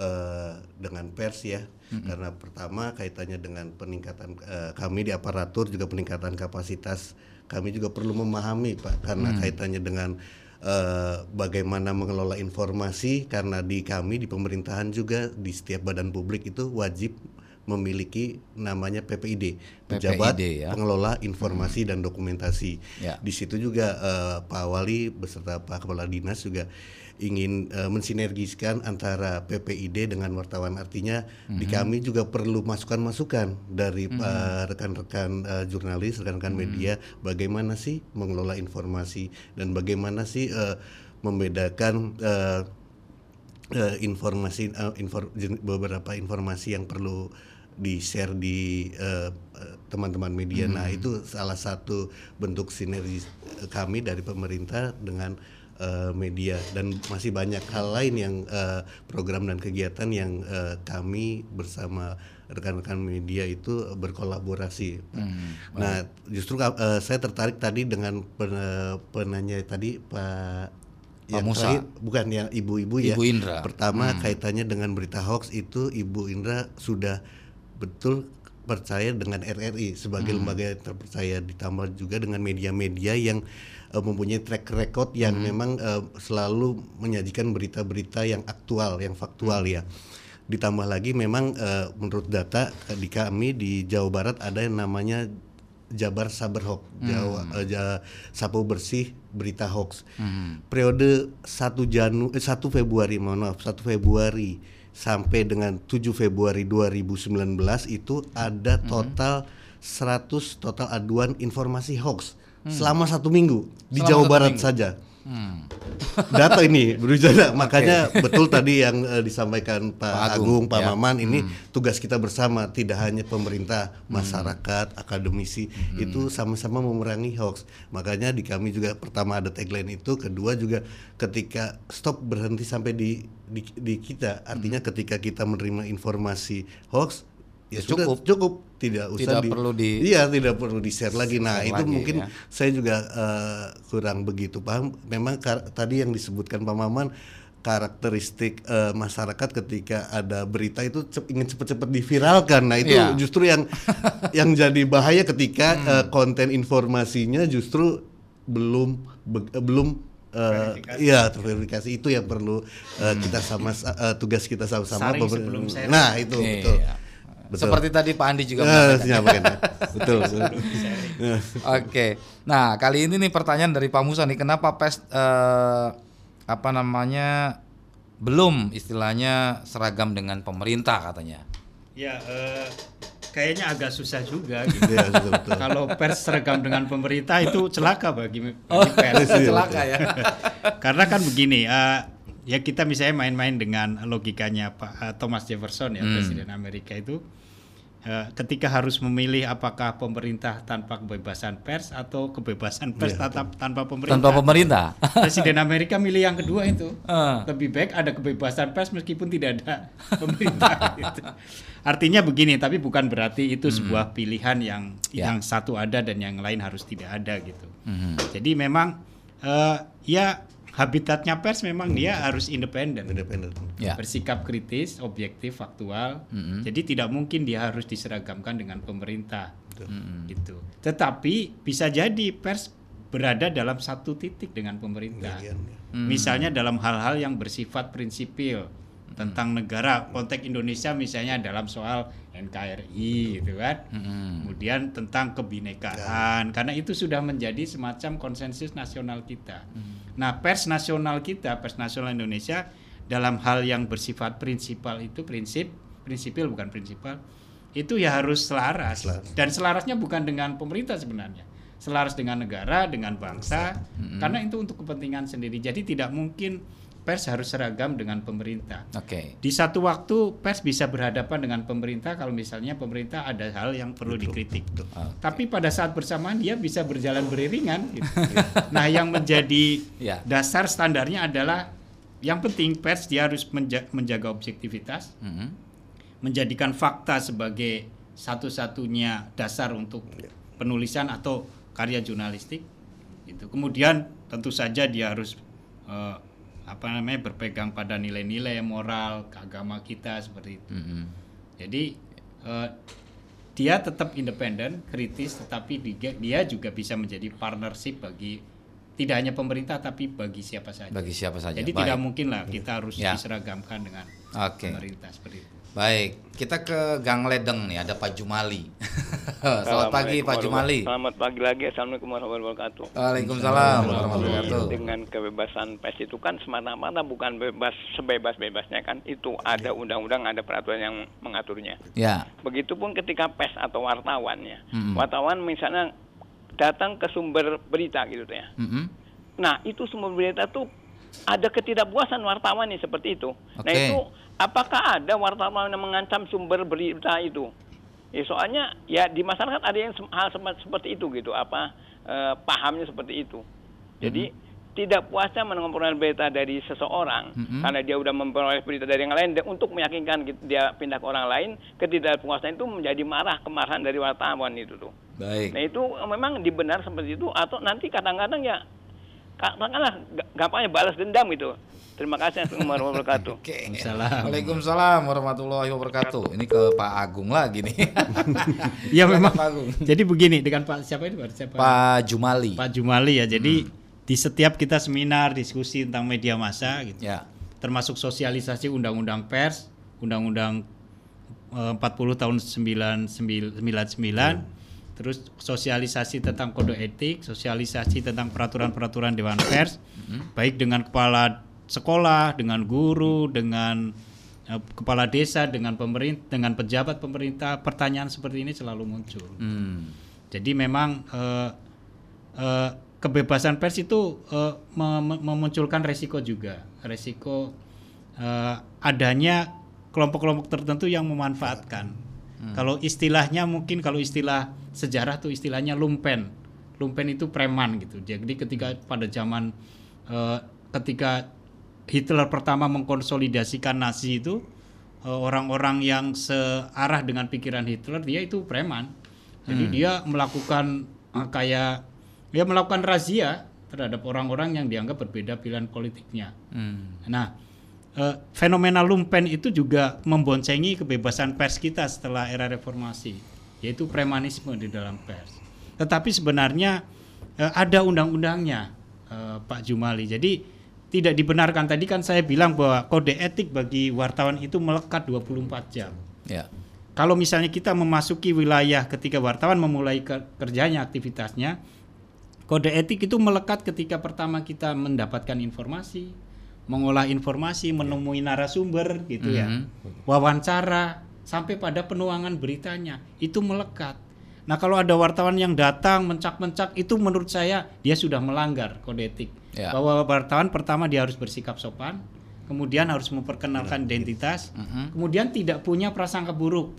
uh, dengan pers ya mm-hmm. karena pertama kaitannya dengan peningkatan uh, kami di aparatur juga peningkatan kapasitas kami juga perlu memahami pak karena mm. kaitannya dengan uh, bagaimana mengelola informasi karena di kami di pemerintahan juga di setiap badan publik itu wajib memiliki namanya PPID, pejabat ya? pengelola informasi hmm. dan dokumentasi. Ya. Di situ juga uh, Pak Wali beserta Pak Kepala Dinas juga ingin uh, mensinergiskan antara PPID dengan wartawan. Artinya mm-hmm. di kami juga perlu masukan-masukan dari mm-hmm. uh, rekan-rekan uh, jurnalis, rekan-rekan mm-hmm. media bagaimana sih mengelola informasi dan bagaimana sih uh, membedakan uh, uh, informasi uh, infor, beberapa informasi yang perlu di share di teman-teman uh, media. Hmm. Nah, itu salah satu bentuk sinergi kami dari pemerintah dengan uh, media dan masih banyak hal lain yang uh, program dan kegiatan yang uh, kami bersama rekan-rekan media itu berkolaborasi. Hmm, nah, justru uh, saya tertarik tadi dengan pen, penanya tadi Pak yang Musa. terakhir bukan yang ibu-ibu ya. Ibu Indra. Pertama hmm. kaitannya dengan berita hoax itu Ibu Indra sudah betul percaya dengan RRI sebagai hmm. lembaga yang terpercaya ditambah juga dengan media-media yang uh, mempunyai track record yang hmm. memang uh, selalu menyajikan berita-berita yang aktual, yang faktual hmm. ya. Ditambah lagi memang uh, menurut data di kami di Jawa Barat ada yang namanya Jabar Saber Hoax, hmm. Jawa uh, ja, Sapu Bersih Berita Hoax. Hmm. Periode 1 Janu eh, 1 Februari, mohon maaf, 1 Februari sampai dengan 7 Februari 2019 itu ada hmm. total hmm. 100 total aduan informasi hoax hmm. selama satu minggu di selama Jawa Barat minggu. saja. Hmm. Data ini berbicara, makanya okay. betul tadi yang uh, disampaikan Pak, Pak Agung, Agung, Pak ya. Maman ini hmm. tugas kita bersama, tidak hanya pemerintah, hmm. masyarakat, hmm. akademisi hmm. itu sama-sama memerangi hoax. Makanya di kami juga pertama ada tagline itu, kedua juga ketika stop berhenti sampai di di, di kita, artinya hmm. ketika kita menerima informasi hoax ya cukup sudah, cukup tidak usah tidak di, perlu di iya tidak perlu di share lagi nah share itu lagi, mungkin ya. saya juga uh, kurang begitu paham memang tadi yang disebutkan Pak Maman karakteristik uh, masyarakat ketika ada berita itu cep, ingin cepat-cepat diviralkan nah itu yeah. justru yang yang jadi bahaya ketika hmm. uh, konten informasinya justru belum be, uh, belum Uh, iya terverifikasi itu yang perlu uh, hmm. kita sama uh, tugas kita sama-sama nah itu yeah, betul yeah. Betul. Seperti tadi Pak Andi juga uh, betul. betul. Oke. Nah, kali ini nih pertanyaan dari Pak Musa nih, kenapa PES uh, apa namanya belum istilahnya seragam dengan pemerintah katanya? Ya, uh, kayaknya agak susah juga gitu. ya, Kalau pers seragam dengan pemerintah itu celaka bagi, bagi oh, pers. celaka ya. Karena kan begini, uh, ya kita misalnya main-main dengan logikanya Pak Thomas Jefferson ya hmm. Presiden Amerika itu Eh, ketika harus memilih apakah pemerintah tanpa kebebasan pers atau kebebasan pers yeah, tanpa, tanpa pemerintah. Tanpa pemerintah. Presiden Amerika milih yang kedua itu. Uh. Lebih baik ada kebebasan pers meskipun tidak ada pemerintah. gitu. Artinya begini, tapi bukan berarti itu hmm. sebuah pilihan yang yeah. yang satu ada dan yang lain harus tidak ada gitu. Hmm. Jadi memang uh, ya habitatnya pers memang dia harus independen, independen, ya. bersikap kritis, objektif, faktual. Mm -hmm. Jadi tidak mungkin dia harus diseragamkan dengan pemerintah, mm -hmm. gitu. Tetapi bisa jadi pers berada dalam satu titik dengan pemerintah. Mm -hmm. Misalnya dalam hal-hal yang bersifat prinsipil tentang negara konteks Indonesia misalnya dalam soal NKRI gitu kan hmm. kemudian tentang kebinekaan ya. karena itu sudah menjadi semacam konsensus nasional kita hmm. Nah pers nasional kita pers nasional Indonesia dalam hal yang bersifat prinsipal itu prinsip prinsipil bukan prinsipal itu ya harus selaras, selaras. dan selarasnya bukan dengan pemerintah sebenarnya. Selaras dengan negara dengan bangsa. Hmm. karena itu untuk kepentingan sendiri. Jadi tidak mungkin pers harus seragam dengan pemerintah. Oke. Okay. Di satu waktu pers bisa berhadapan dengan pemerintah kalau misalnya pemerintah ada hal yang perlu betul, dikritik. Betul. Okay. Tapi pada saat bersamaan dia bisa berjalan beriringan. Gitu. nah, yang menjadi yeah. dasar standarnya adalah yang penting pers dia harus menja menjaga objektivitas, mm -hmm. menjadikan fakta sebagai satu-satunya dasar untuk yeah. penulisan atau karya jurnalistik. Itu. Kemudian tentu saja dia harus uh, apa namanya berpegang pada nilai-nilai moral agama kita seperti itu. Mm -hmm. Jadi uh, dia tetap independen, kritis, tetapi dia, dia juga bisa menjadi partnership bagi tidak hanya pemerintah tapi bagi siapa saja. Bagi siapa saja. Jadi Baik. tidak mungkin lah kita harus ya. diseragamkan dengan okay. pemerintah seperti itu. Baik, kita ke Gang Ledeng nih ada Pak Jumali. Selamat pagi Pak Jumali. Selamat pagi lagi. Assalamualaikum warahmatullahi wabarakatuh. Waalaikumsalam warahmatullahi wabarakatuh. Dengan kebebasan pers itu kan semata-mata bukan bebas sebebas-bebasnya kan itu ada undang-undang, ada peraturan yang mengaturnya. Ya. Begitupun ketika pers atau wartawan ya. Mm -hmm. Wartawan misalnya datang ke sumber berita gitu ya. Mm -hmm. Nah, itu sumber berita tuh ada ketidakpuasan wartawan nih seperti itu. Okay. Nah, itu apakah ada wartawan yang mengancam sumber berita itu? Ya, soalnya ya di masyarakat ada yang hal seperti itu gitu, apa eh, pahamnya seperti itu. Jadi mm -hmm. tidak puasnya mendengar berita dari seseorang mm -hmm. karena dia udah memperoleh berita dari yang lain dan untuk meyakinkan dia pindah ke orang lain, ketidakpuasan itu menjadi marah kemarahan dari wartawan itu tuh. Baik. Nah itu memang dibenar seperti itu atau nanti kadang-kadang ya katakanlah gampangnya balas dendam gitu Terima kasih Assalamualaikum warahmatullahi wabarakatuh. Oke. Waalaikumsalam warahmatullahi wabarakatuh. Ini ke Pak Agung lagi nih. Iya memang. Pak Agung. Jadi begini dengan Pak siapa ini Pak siapa? Pak Jumali. Pak Jumali ya. Jadi hmm. di setiap kita seminar diskusi tentang media massa gitu. Ya. Termasuk sosialisasi undang-undang pers, undang-undang uh, 40 tahun 99 hmm. Terus sosialisasi tentang kode etik, sosialisasi tentang peraturan-peraturan dewan pers, hmm. baik dengan kepala sekolah, dengan guru, dengan uh, kepala desa, dengan pemerintah, dengan pejabat pemerintah, pertanyaan seperti ini selalu muncul. Hmm. Jadi memang uh, uh, kebebasan pers itu uh, mem memunculkan resiko juga, resiko uh, adanya kelompok-kelompok tertentu yang memanfaatkan. Hmm. Kalau istilahnya mungkin kalau istilah sejarah tuh istilahnya lumpen. Lumpen itu preman gitu. Jadi ketika pada zaman uh, ketika Hitler pertama mengkonsolidasikan Nazi itu eh, orang-orang yang searah dengan pikiran Hitler dia itu preman. Jadi hmm. dia melakukan uh, kayak dia melakukan razia terhadap orang-orang yang dianggap berbeda pilihan politiknya. Hmm. Nah, uh, fenomena lumpen itu juga memboncengi kebebasan pers kita setelah era reformasi, yaitu premanisme di dalam pers. Tetapi sebenarnya uh, ada undang-undangnya, uh, Pak Jumali. Jadi tidak dibenarkan tadi kan saya bilang bahwa kode etik bagi wartawan itu melekat 24 jam. Ya. Kalau misalnya kita memasuki wilayah ketika wartawan memulai kerjanya aktivitasnya, kode etik itu melekat ketika pertama kita mendapatkan informasi, mengolah informasi, menemui narasumber gitu mm -hmm. ya. Mhm. Wawancara sampai pada penuangan beritanya itu melekat. Nah, kalau ada wartawan yang datang mencak-mencak itu menurut saya dia sudah melanggar kode etik ya. bahwa wartawan pertama dia harus bersikap sopan, kemudian harus memperkenalkan identitas, uh -huh. kemudian tidak punya prasangka buruk.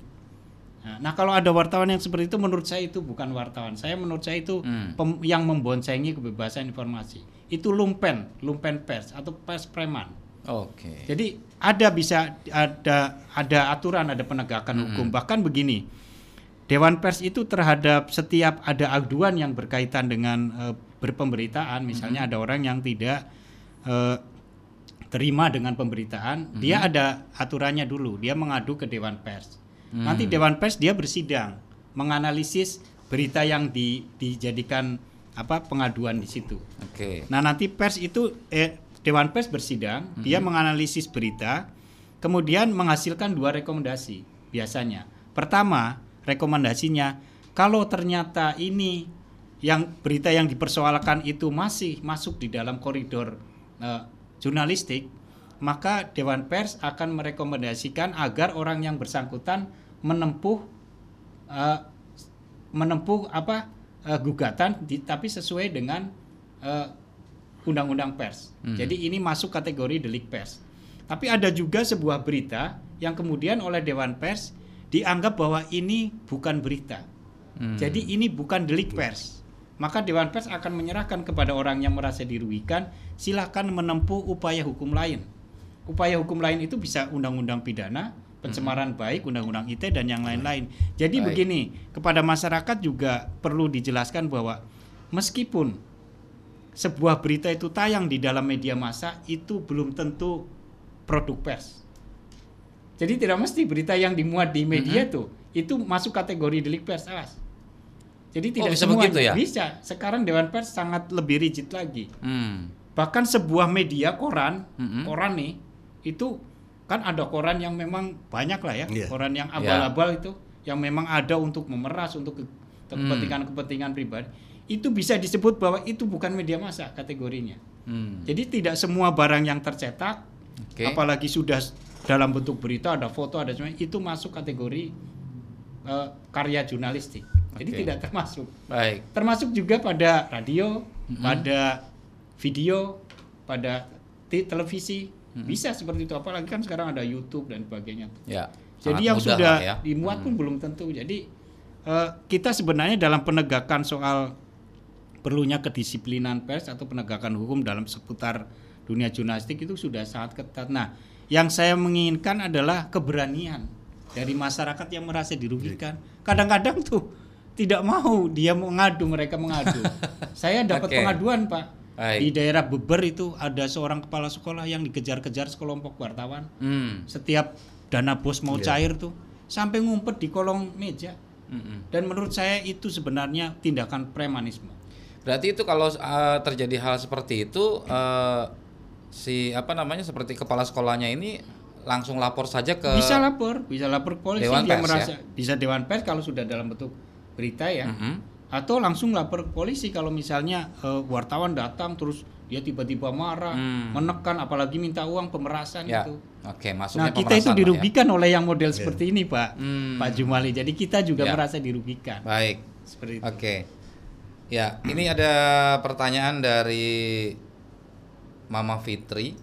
Nah, nah, kalau ada wartawan yang seperti itu menurut saya itu bukan wartawan. Saya menurut saya itu hmm. pem, yang memboncengi kebebasan informasi. Itu lumpen, lumpen pers atau pers preman. Oke. Okay. Jadi ada bisa ada ada aturan, ada penegakan hmm. hukum. Bahkan begini, Dewan Pers itu terhadap setiap ada aduan yang berkaitan dengan uh, berpemberitaan misalnya mm -hmm. ada orang yang tidak uh, terima dengan pemberitaan mm -hmm. dia ada aturannya dulu dia mengadu ke dewan pers mm -hmm. nanti dewan pers dia bersidang menganalisis berita yang di, dijadikan apa pengaduan di situ. Oke. Okay. Nah nanti pers itu eh, dewan pers bersidang, mm -hmm. dia menganalisis berita, kemudian menghasilkan dua rekomendasi biasanya. Pertama rekomendasinya kalau ternyata ini yang berita yang dipersoalkan itu masih masuk di dalam koridor uh, jurnalistik, maka Dewan Pers akan merekomendasikan agar orang yang bersangkutan menempuh uh, menempuh apa uh, gugatan di, tapi sesuai dengan undang-undang pers. Hmm. Jadi ini masuk kategori delik pers. Tapi ada juga sebuah berita yang kemudian oleh Dewan Pers dianggap bahwa ini bukan berita. Hmm. Jadi ini bukan delik pers maka Dewan Pers akan menyerahkan kepada orang yang merasa dirugikan, silakan menempuh upaya hukum lain. Upaya hukum lain itu bisa undang-undang pidana, pencemaran hmm. baik, undang-undang ITE dan yang lain-lain. Jadi baik. begini, kepada masyarakat juga perlu dijelaskan bahwa meskipun sebuah berita itu tayang di dalam media massa itu belum tentu produk pers. Jadi tidak mesti berita yang dimuat di media mm -hmm. tuh itu masuk kategori delik pers, awas. Jadi oh, tidak oh, bisa semua begitu ya? Bisa. Sekarang Dewan Pers sangat lebih rigid lagi. Hmm. Bahkan sebuah media koran, hmm. koran nih, itu kan ada koran yang memang banyak lah ya, yeah. koran yang iya. abal-abal yeah. itu, yang memang ada untuk memeras untuk kepentingan-kepentingan pribadi, itu bisa disebut bahwa itu bukan media massa kategorinya. Hmm. Jadi tidak semua barang yang tercetak, okay. apalagi sudah dalam bentuk berita, ada foto, ada semua, itu masuk kategori uh, karya jurnalistik. Jadi okay. tidak termasuk. Baik. Termasuk juga pada radio, mm-hmm. pada video, pada televisi mm-hmm. bisa seperti itu. Apalagi kan sekarang ada YouTube dan sebagainya. Ya. Jadi yang sudah ya. dimuat pun hmm. belum tentu. Jadi uh, kita sebenarnya dalam penegakan soal perlunya kedisiplinan pers atau penegakan hukum dalam seputar dunia jurnalistik itu sudah sangat ketat. Nah, yang saya menginginkan adalah keberanian dari masyarakat yang merasa dirugikan. Kadang-kadang tuh tidak mau dia mengadu mereka mengadu. Saya dapat okay. pengaduan Pak. Baik. Di daerah Beber itu ada seorang kepala sekolah yang dikejar-kejar sekelompok wartawan. Hmm. Setiap dana bos mau yeah. cair tuh sampai ngumpet di kolong meja. Hmm. Dan menurut saya itu sebenarnya tindakan premanisme. Berarti itu kalau uh, terjadi hal seperti itu uh, si apa namanya seperti kepala sekolahnya ini langsung lapor saja ke bisa lapor bisa lapor polisi dewan dia pers, merasa ya? bisa dewan pers kalau sudah dalam bentuk berita ya mm -hmm. Atau langsung lapor ke polisi kalau misalnya uh, wartawan datang terus dia tiba-tiba marah mm. menekan apalagi minta uang pemerasan ya. itu oke okay, nah kita itu ya. dirugikan ya? oleh yang model yeah. seperti ini pak mm. pak Jumali jadi kita juga yeah. merasa dirugikan baik seperti itu oke okay. ya ini ada pertanyaan dari Mama Fitri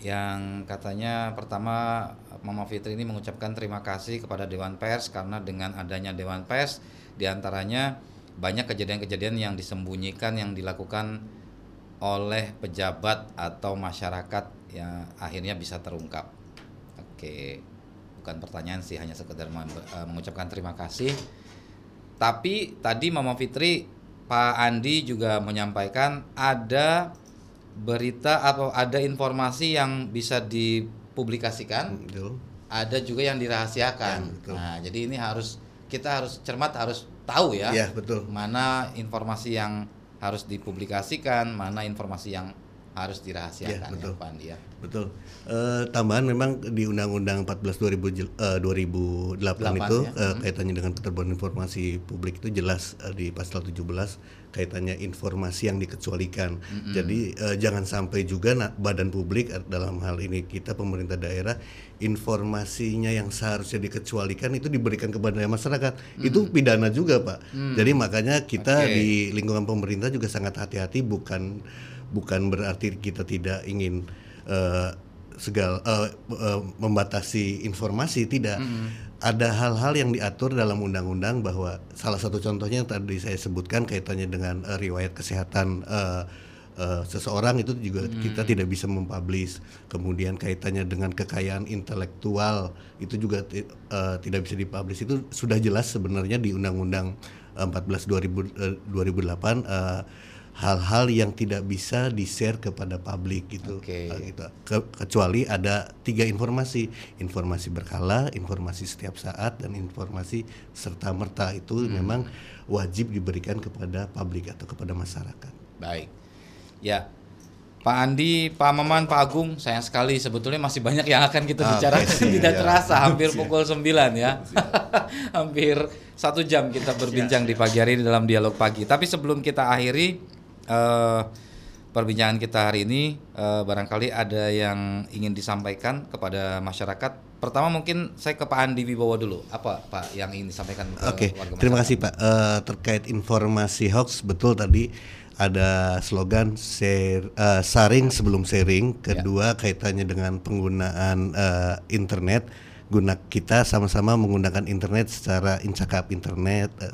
yang katanya pertama Mama Fitri ini mengucapkan terima kasih kepada Dewan Pers karena dengan adanya Dewan Pers di antaranya banyak kejadian-kejadian yang disembunyikan yang dilakukan oleh pejabat atau masyarakat yang akhirnya bisa terungkap. Oke, bukan pertanyaan sih, hanya sekedar eh, mengucapkan terima kasih. Tapi tadi Mama Fitri, Pak Andi juga menyampaikan ada berita atau ada informasi yang bisa dipublikasikan. Betul ada juga yang dirahasiakan. Ya, betul. Nah, jadi ini harus kita harus cermat harus tahu ya. Iya, betul. Mana informasi yang harus dipublikasikan, mana informasi yang harus dirahasiakan ya, betul. ya, Pak Andi ya. Betul. E, tambahan memang di Undang-Undang 14 2000, uh, 2008 8, itu ya. e, kaitannya dengan keterbukaan informasi publik itu jelas e, di pasal 17 kaitannya informasi yang dikecualikan. Mm -hmm. Jadi e, jangan sampai juga nah, badan publik dalam hal ini kita pemerintah daerah informasinya yang seharusnya dikecualikan itu diberikan kepada masyarakat. Mm. Itu pidana juga, Pak. Mm. Jadi makanya kita okay. di lingkungan pemerintah juga sangat hati-hati bukan bukan berarti kita tidak ingin uh, segal uh, uh, membatasi informasi tidak mm ada hal-hal yang diatur dalam undang-undang bahwa salah satu contohnya yang tadi saya sebutkan kaitannya dengan uh, riwayat kesehatan uh, uh, seseorang itu juga hmm. kita tidak bisa mempublish kemudian kaitannya dengan kekayaan intelektual itu juga uh, tidak bisa dipublish itu sudah jelas sebenarnya di undang-undang 14 2000, uh, 2008 uh, hal-hal yang tidak bisa di-share kepada publik gitu. Okay. gitu. Ke, kecuali ada tiga informasi, informasi berkala, informasi setiap saat dan informasi serta merta itu hmm. memang wajib diberikan kepada publik atau kepada masyarakat. Baik. Ya. Pak Andi, Pak Maman, Pak Agung, sayang sekali sebetulnya masih banyak yang akan kita ah, bicarakan okay, tidak ya. terasa hampir pukul 9 ya. hampir satu jam kita berbincang di pagi hari ini dalam dialog pagi. Tapi sebelum kita akhiri, uh, perbincangan kita hari ini uh, barangkali ada yang ingin disampaikan kepada masyarakat. Pertama mungkin saya ke Pak Andi Wibowo dulu. Apa Pak yang ingin disampaikan ke Oke, warga terima kasih Pak. Uh, terkait informasi hoax betul tadi ada slogan share, uh, saring sebelum sharing. Kedua ya. kaitannya dengan penggunaan uh, internet. Guna kita sama-sama menggunakan internet secara incakap internet uh,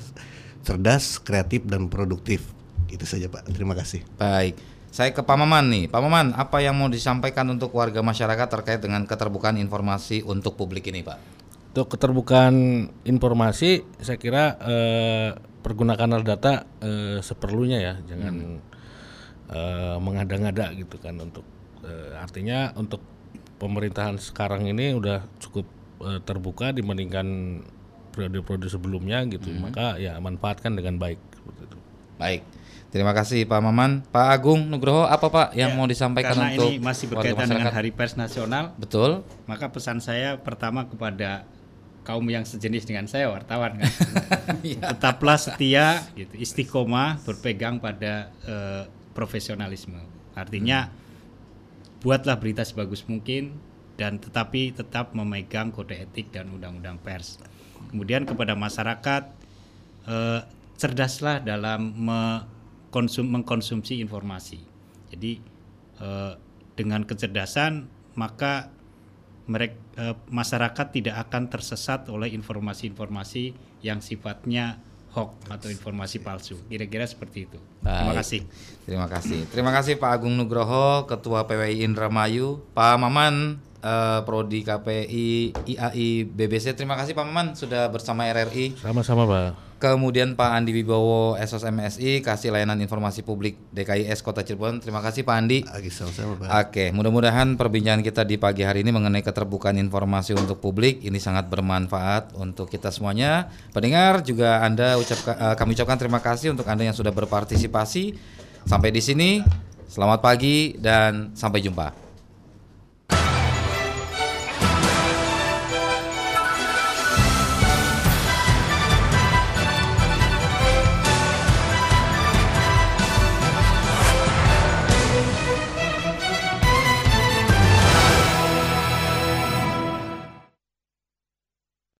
cerdas, kreatif dan produktif itu saja Pak. Terima kasih. Baik. Saya ke Pak Maman nih. Pak Maman, apa yang mau disampaikan untuk warga masyarakat terkait dengan keterbukaan informasi untuk publik ini, Pak? Untuk keterbukaan informasi, saya kira eh, pergunakan data eh, seperlunya ya, jangan hmm. uh, mengada-ngada gitu kan untuk uh, artinya untuk pemerintahan sekarang ini udah cukup uh, terbuka dibandingkan periode-periode sebelumnya gitu hmm. maka ya manfaatkan dengan baik baik Terima kasih Pak Maman. Pak Agung Nugroho, apa Pak yang ya, mau disampaikan karena untuk ini masih berkaitan dengan Hari Pers Nasional. Betul. Maka pesan saya pertama kepada kaum yang sejenis dengan saya wartawan kan. ya. Tetaplah setia gitu, istiqomah berpegang pada uh, profesionalisme. Artinya hmm. buatlah berita sebagus mungkin dan tetapi tetap memegang kode etik dan undang-undang pers. Kemudian kepada masyarakat uh, cerdaslah dalam me konsum mengkonsumsi informasi. Jadi eh, dengan kecerdasan maka mereka eh, masyarakat tidak akan tersesat oleh informasi-informasi yang sifatnya hoax atau informasi palsu. Kira-kira seperti itu. Baik. Terima kasih. Terima kasih. Terima kasih Pak Agung Nugroho, Ketua PWI Indramayu, Pak Maman uh, Prodi KPI IAI BBC. Terima kasih Pak Maman sudah bersama RRI. Sama-sama Pak. Kemudian Pak Andi Wibowo SOSMSI kasih layanan informasi publik DKIS Kota Cirebon. Terima kasih Pak Andi. Oke, mudah-mudahan perbincangan kita di pagi hari ini mengenai keterbukaan informasi untuk publik ini sangat bermanfaat untuk kita semuanya. Pendengar juga Anda ucapkan uh, kami ucapkan terima kasih untuk Anda yang sudah berpartisipasi. Sampai di sini. Selamat pagi dan sampai jumpa.